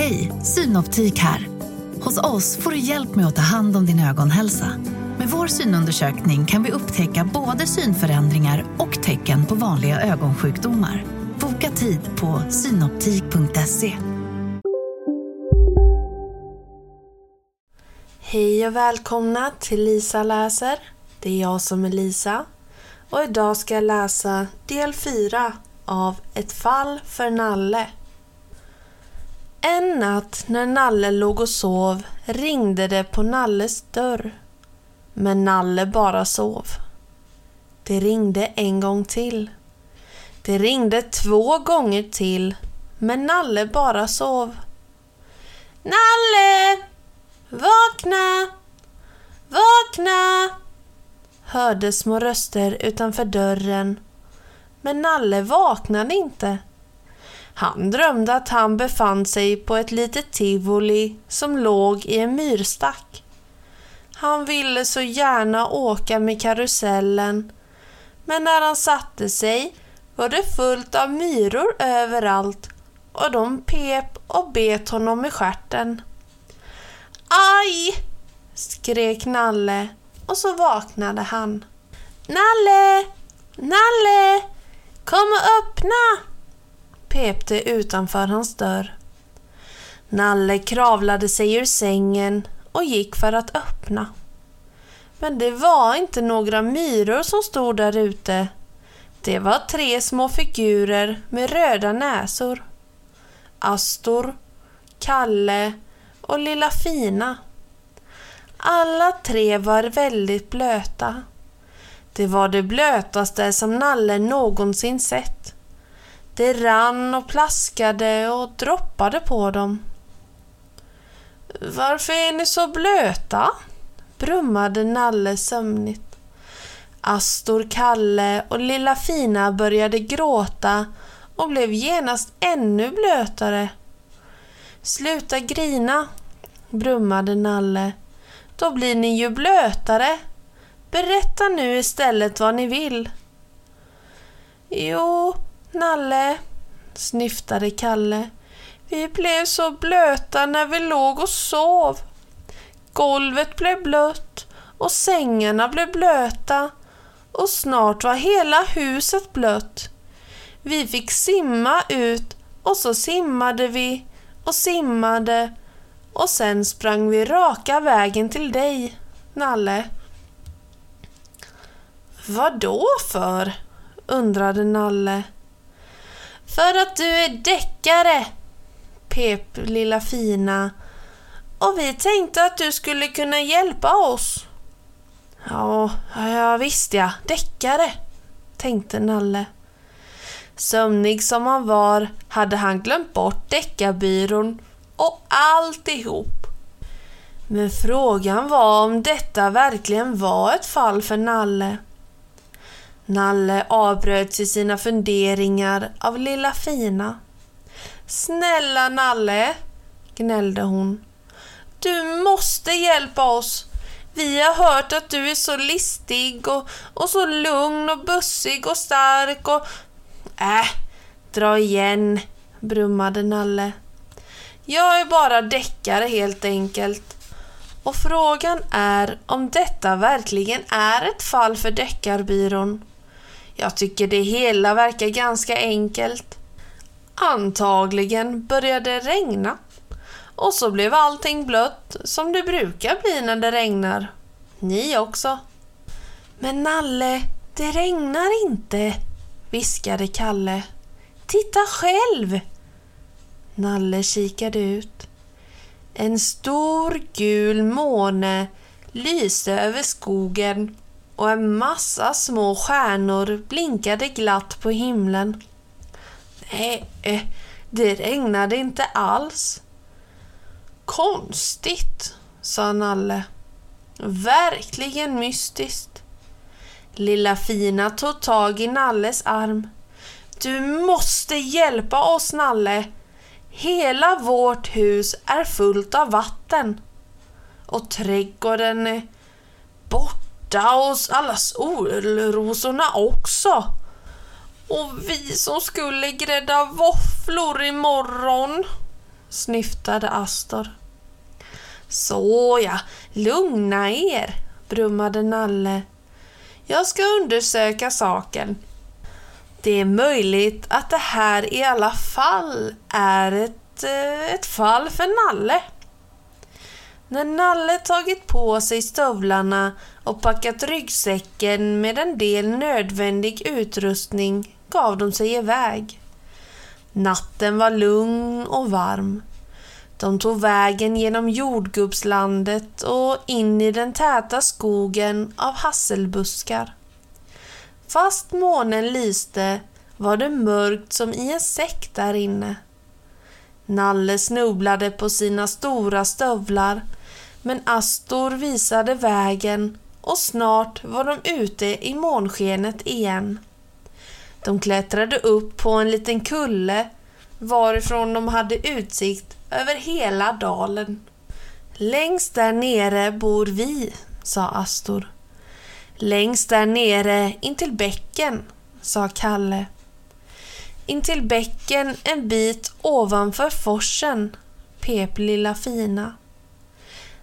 Hej, Synoptik här. Hos oss får du hjälp med att ta hand om din ögonhälsa. Med vår synundersökning kan vi upptäcka både synförändringar och tecken på vanliga ögonsjukdomar. Boka tid på synoptik.se. Hej och välkomna till Lisa läser. Det är jag som är Lisa. Och idag ska jag läsa del 4 av Ett fall för Nalle. En natt när Nalle låg och sov ringde det på Nalles dörr. Men Nalle bara sov. Det ringde en gång till. Det ringde två gånger till, men Nalle bara sov. Nalle! Vakna! Vakna! Hördes små röster utanför dörren. Men Nalle vaknade inte. Han drömde att han befann sig på ett litet tivoli som låg i en myrstack. Han ville så gärna åka med karusellen, men när han satte sig var det fullt av myror överallt och de pep och bet honom i stjärten. Aj! skrek Nalle och så vaknade han. Nalle! Nalle! Kom och öppna! Pep det utanför hans dörr. Nalle kravlade sig ur sängen och gick för att öppna. Men det var inte några myror som stod där ute. Det var tre små figurer med röda näsor. Astor, Kalle och Lilla Fina. Alla tre var väldigt blöta. Det var det blötaste som Nalle någonsin sett. Det rann och plaskade och droppade på dem. Varför är ni så blöta? brummade Nalle sömnigt. Astor, Kalle och Lilla Fina började gråta och blev genast ännu blötare. Sluta grina, brummade Nalle. Då blir ni ju blötare. Berätta nu istället vad ni vill. Jo, Nalle, snyftade Kalle. Vi blev så blöta när vi låg och sov. Golvet blev blött och sängarna blev blöta och snart var hela huset blött. Vi fick simma ut och så simmade vi och simmade och sen sprang vi raka vägen till dig, Nalle. Vad då för? undrade Nalle. För att du är deckare, pep lilla fina. Och vi tänkte att du skulle kunna hjälpa oss. Ja, ja visst ja, deckare, tänkte Nalle. Sömnig som han var hade han glömt bort deckarbyrån och alltihop. Men frågan var om detta verkligen var ett fall för Nalle. Nalle avbröts i sina funderingar av lilla fina. Snälla Nalle, gnällde hon. Du måste hjälpa oss. Vi har hört att du är så listig och, och så lugn och bussig och stark och... Äh, dra igen, brummade Nalle. Jag är bara deckare helt enkelt. Och frågan är om detta verkligen är ett fall för Deckarbyrån. Jag tycker det hela verkar ganska enkelt. Antagligen började det regna. Och så blev allting blött som det brukar bli när det regnar. Ni också. Men Nalle, det regnar inte, viskade Kalle. Titta själv! Nalle kikade ut. En stor gul måne lyste över skogen och en massa små stjärnor blinkade glatt på himlen. Nej, eh, det regnade inte alls. Konstigt, sa Nalle. Verkligen mystiskt. Lilla Fina tog tag i Nalles arm. Du måste hjälpa oss, Nalle. Hela vårt hus är fullt av vatten. Och trädgården eh, är borta och alla solrosorna också. Och vi som skulle grädda våfflor imorgon. snyftade Astor. Såja, lugna er, brummade Nalle. Jag ska undersöka saken. Det är möjligt att det här i alla fall är ett, eh, ett fall för Nalle. När Nalle tagit på sig stövlarna och packat ryggsäcken med en del nödvändig utrustning gav de sig iväg. Natten var lugn och varm. De tog vägen genom jordgubbslandet och in i den täta skogen av hasselbuskar. Fast månen lyste var det mörkt som i en säck där inne. Nalle snubblade på sina stora stövlar men Astor visade vägen och snart var de ute i månskenet igen. De klättrade upp på en liten kulle varifrån de hade utsikt över hela dalen. Längst där nere bor vi, sa Astor. Längst där nere intill bäcken, sa Kalle. Intill bäcken en bit ovanför forsen, pep lilla fina.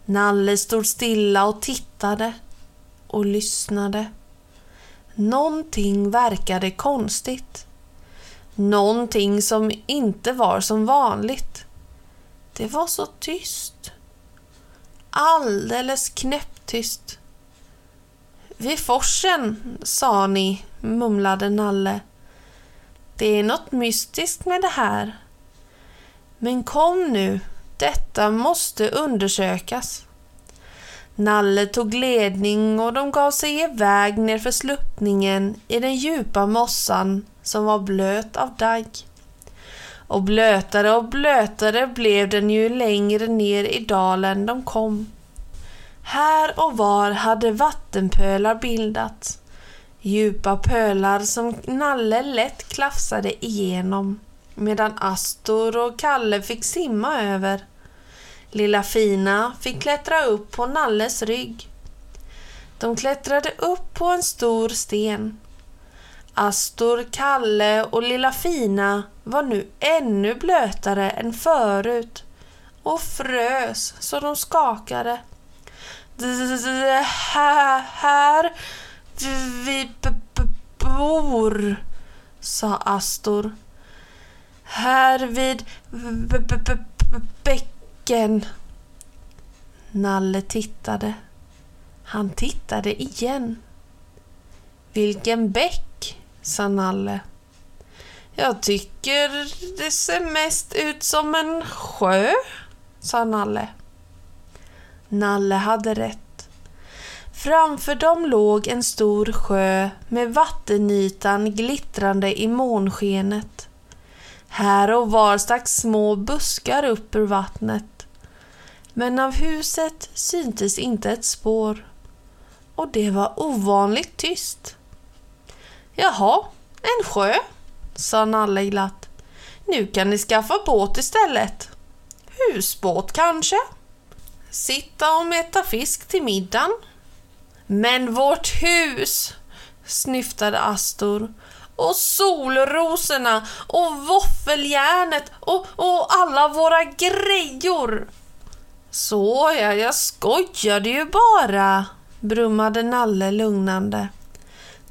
Nalle stod stilla och tittade och lyssnade. Någonting verkade konstigt. Någonting som inte var som vanligt. Det var så tyst. Alldeles knäpptyst. Vid forsen, sa ni, mumlade Nalle. Det är något mystiskt med det här. Men kom nu, detta måste undersökas. Nalle tog ledning och de gav sig iväg nerför sluttningen i den djupa mossan som var blöt av dagg. Och blötare och blötare blev den ju längre ner i dalen de kom. Här och var hade vattenpölar bildats. Djupa pölar som Nalle lätt klafsade igenom medan Astor och Kalle fick simma över. Lilla Fina fick klättra upp på Nalles rygg. De klättrade upp på en stor sten. Astor, Kalle och Lilla Fina var nu ännu blötare än förut och frös så de skakade. Det här, här vi bor, sa Astor. Här vid bäcken. Nalle tittade. Han tittade igen. Vilken bäck, sa Nalle. Jag tycker det ser mest ut som en sjö, sa Nalle. Nalle hade rätt. Framför dem låg en stor sjö med vattenytan glittrande i månskenet. Här och var stack små buskar upp ur vattnet. Men av huset syntes inte ett spår. Och det var ovanligt tyst. Jaha, en sjö, sa Nalle glatt. Nu kan ni skaffa båt istället. Husbåt kanske? Sitta och mätta fisk till middagen. Men vårt hus, snyftade Astor. Och solrosorna och våffeljärnet och, och alla våra grejor. Så ja, jag skojade ju bara, brummade Nalle lugnande.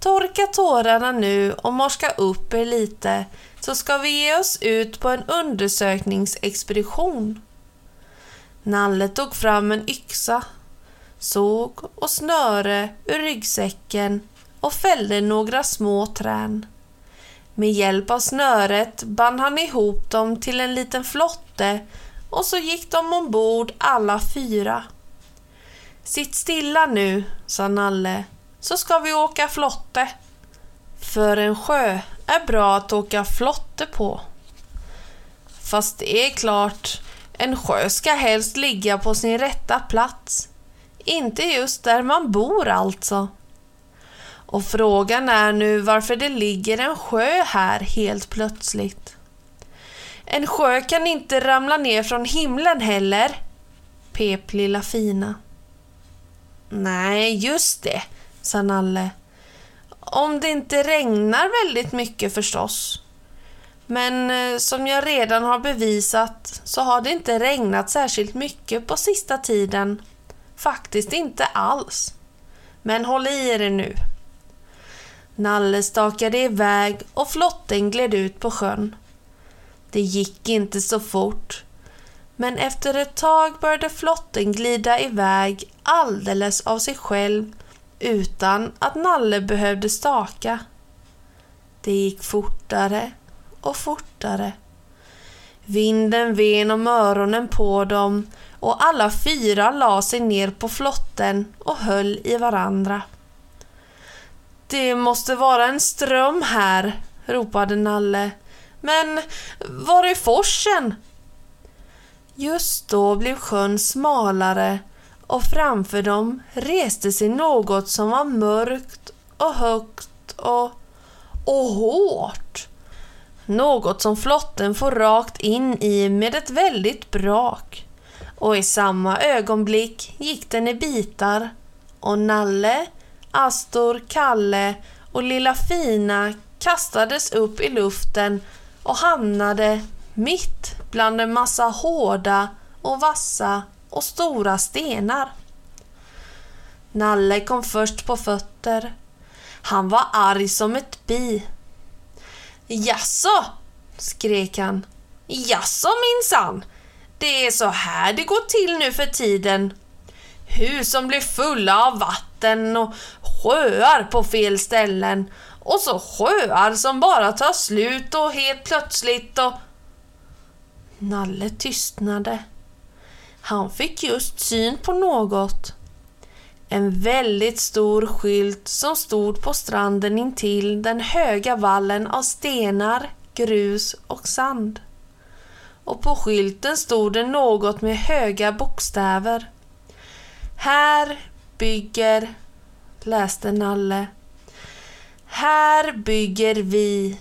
Torka tårarna nu och morska upp er lite så ska vi ge oss ut på en undersökningsexpedition. Nalle tog fram en yxa, såg och snöre ur ryggsäcken och fällde några små trän. Med hjälp av snöret band han ihop dem till en liten flotte och så gick de ombord alla fyra. Sitt stilla nu, sa Nalle, så ska vi åka flotte. För en sjö är bra att åka flotte på. Fast det är klart, en sjö ska helst ligga på sin rätta plats. Inte just där man bor alltså. Och frågan är nu varför det ligger en sjö här helt plötsligt. En sjö kan inte ramla ner från himlen heller, pep lilla fina. Nej, just det, sa Nalle. Om det inte regnar väldigt mycket förstås. Men eh, som jag redan har bevisat så har det inte regnat särskilt mycket på sista tiden. Faktiskt inte alls. Men håll i er nu. Nalle stakade iväg och flotten gled ut på sjön. Det gick inte så fort, men efter ett tag började flotten glida iväg alldeles av sig själv utan att Nalle behövde staka. Det gick fortare och fortare. Vinden ven om öronen på dem och alla fyra la sig ner på flotten och höll i varandra. Det måste vara en ström här, ropade Nalle. Men var är forsen? Just då blev sjön smalare och framför dem reste sig något som var mörkt och högt och, och hårt. Något som flotten får rakt in i med ett väldigt brak. Och i samma ögonblick gick den i bitar och Nalle, Astor, Kalle och lilla Fina kastades upp i luften och hamnade mitt bland en massa hårda och vassa och stora stenar. Nalle kom först på fötter. Han var arg som ett bi. Jaså? skrek han. Jaså minsann? Det är så här det går till nu för tiden. Hus som blir fulla av vatten och sjöar på fel ställen och så sjöar som bara tar slut och helt plötsligt och... Nalle tystnade. Han fick just syn på något. En väldigt stor skylt som stod på stranden intill den höga vallen av stenar, grus och sand. Och på skylten stod det något med höga bokstäver. Här bygger, läste Nalle. Här bygger vi,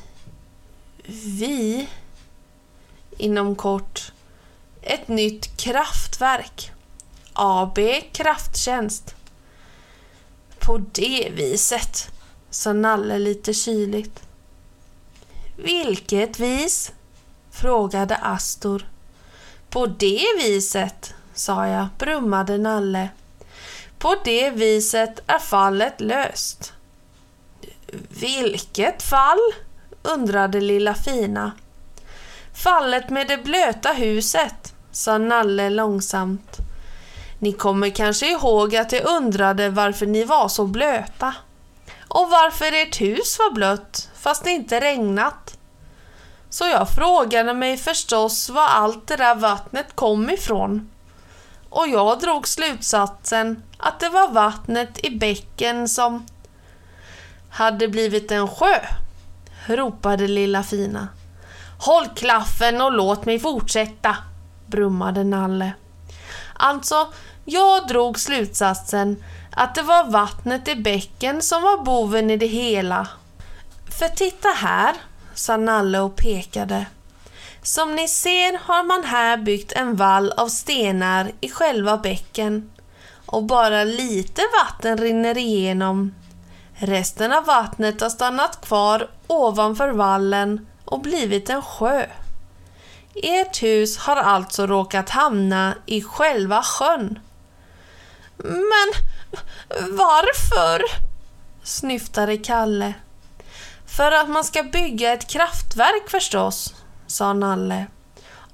vi, inom kort, ett nytt kraftverk. AB Krafttjänst. På det viset, sa Nalle lite kyligt. Vilket vis? frågade Astor. På det viset, sa jag, brummade Nalle. På det viset är fallet löst. Vilket fall? undrade lilla Fina. Fallet med det blöta huset, sa Nalle långsamt. Ni kommer kanske ihåg att jag undrade varför ni var så blöta. Och varför ert hus var blött fast det inte regnat. Så jag frågade mig förstås var allt det där vattnet kom ifrån. Och jag drog slutsatsen att det var vattnet i bäcken som hade blivit en sjö, ropade lilla Fina. Håll klaffen och låt mig fortsätta, brummade Nalle. Alltså, jag drog slutsatsen att det var vattnet i bäcken som var boven i det hela. För titta här, sa Nalle och pekade. Som ni ser har man här byggt en vall av stenar i själva bäcken och bara lite vatten rinner igenom. Resten av vattnet har stannat kvar ovanför vallen och blivit en sjö. Ert hus har alltså råkat hamna i själva sjön. Men varför? snyftade Kalle. För att man ska bygga ett kraftverk förstås, sa Nalle.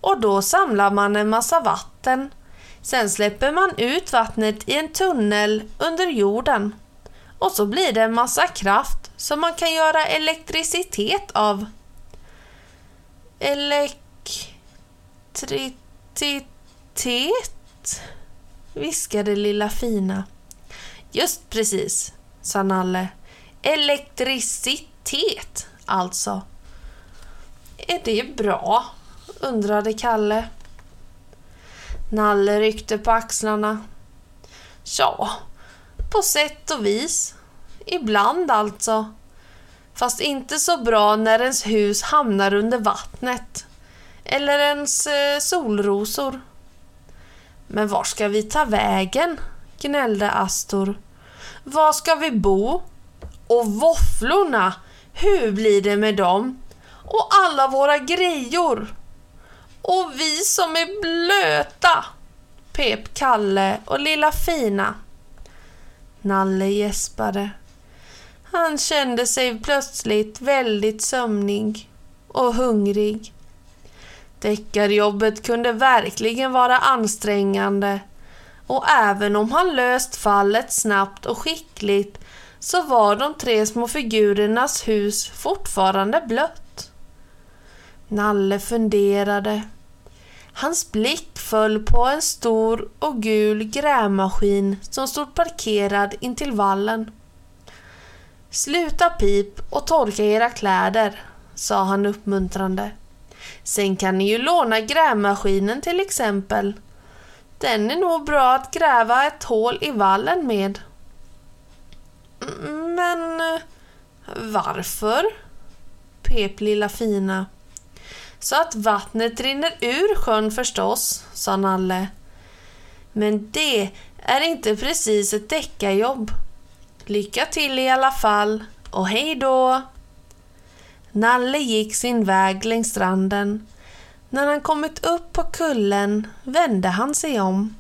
Och då samlar man en massa vatten. Sen släpper man ut vattnet i en tunnel under jorden. Och så blir det en massa kraft som man kan göra elektricitet av. Elektricitet? viskade lilla Fina. Just precis, sa Nalle. Elektricitet, alltså. Är det bra? undrade Kalle. Nalle ryckte på axlarna. Ja, på sätt och vis. Ibland alltså. Fast inte så bra när ens hus hamnar under vattnet. Eller ens eh, solrosor. Men var ska vi ta vägen? gnällde Astor. Var ska vi bo? Och våfflorna, hur blir det med dem? Och alla våra grejor. Och vi som är blöta, pep Kalle och lilla Fina. Nalle gäspade. Han kände sig plötsligt väldigt sömnig och hungrig. Deckarjobbet kunde verkligen vara ansträngande och även om han löst fallet snabbt och skickligt så var de tre små figurernas hus fortfarande blött. Nalle funderade. Hans blick föll på en stor och gul grävmaskin som stod parkerad intill vallen. Sluta pip och torka era kläder, sa han uppmuntrande. Sen kan ni ju låna grävmaskinen till exempel. Den är nog bra att gräva ett hål i vallen med. Mm, men eh, varför? pep lilla fina. Så att vattnet rinner ur sjön förstås, sa Nalle. Men det är inte precis ett deckarjobb. Lycka till i alla fall och hej då! Nalle gick sin väg längs stranden. När han kommit upp på kullen vände han sig om.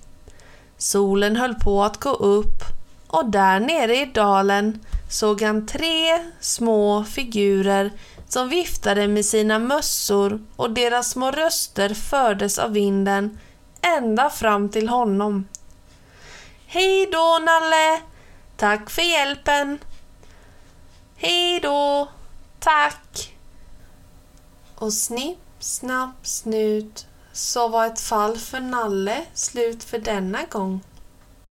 Solen höll på att gå upp och där nere i dalen såg han tre små figurer som viftade med sina mössor och deras små röster fördes av vinden ända fram till honom. Hej då, Nalle! Tack för hjälpen! Hej då! Tack! Och snipp, snapp, snut så var ett fall för Nalle slut för denna gång.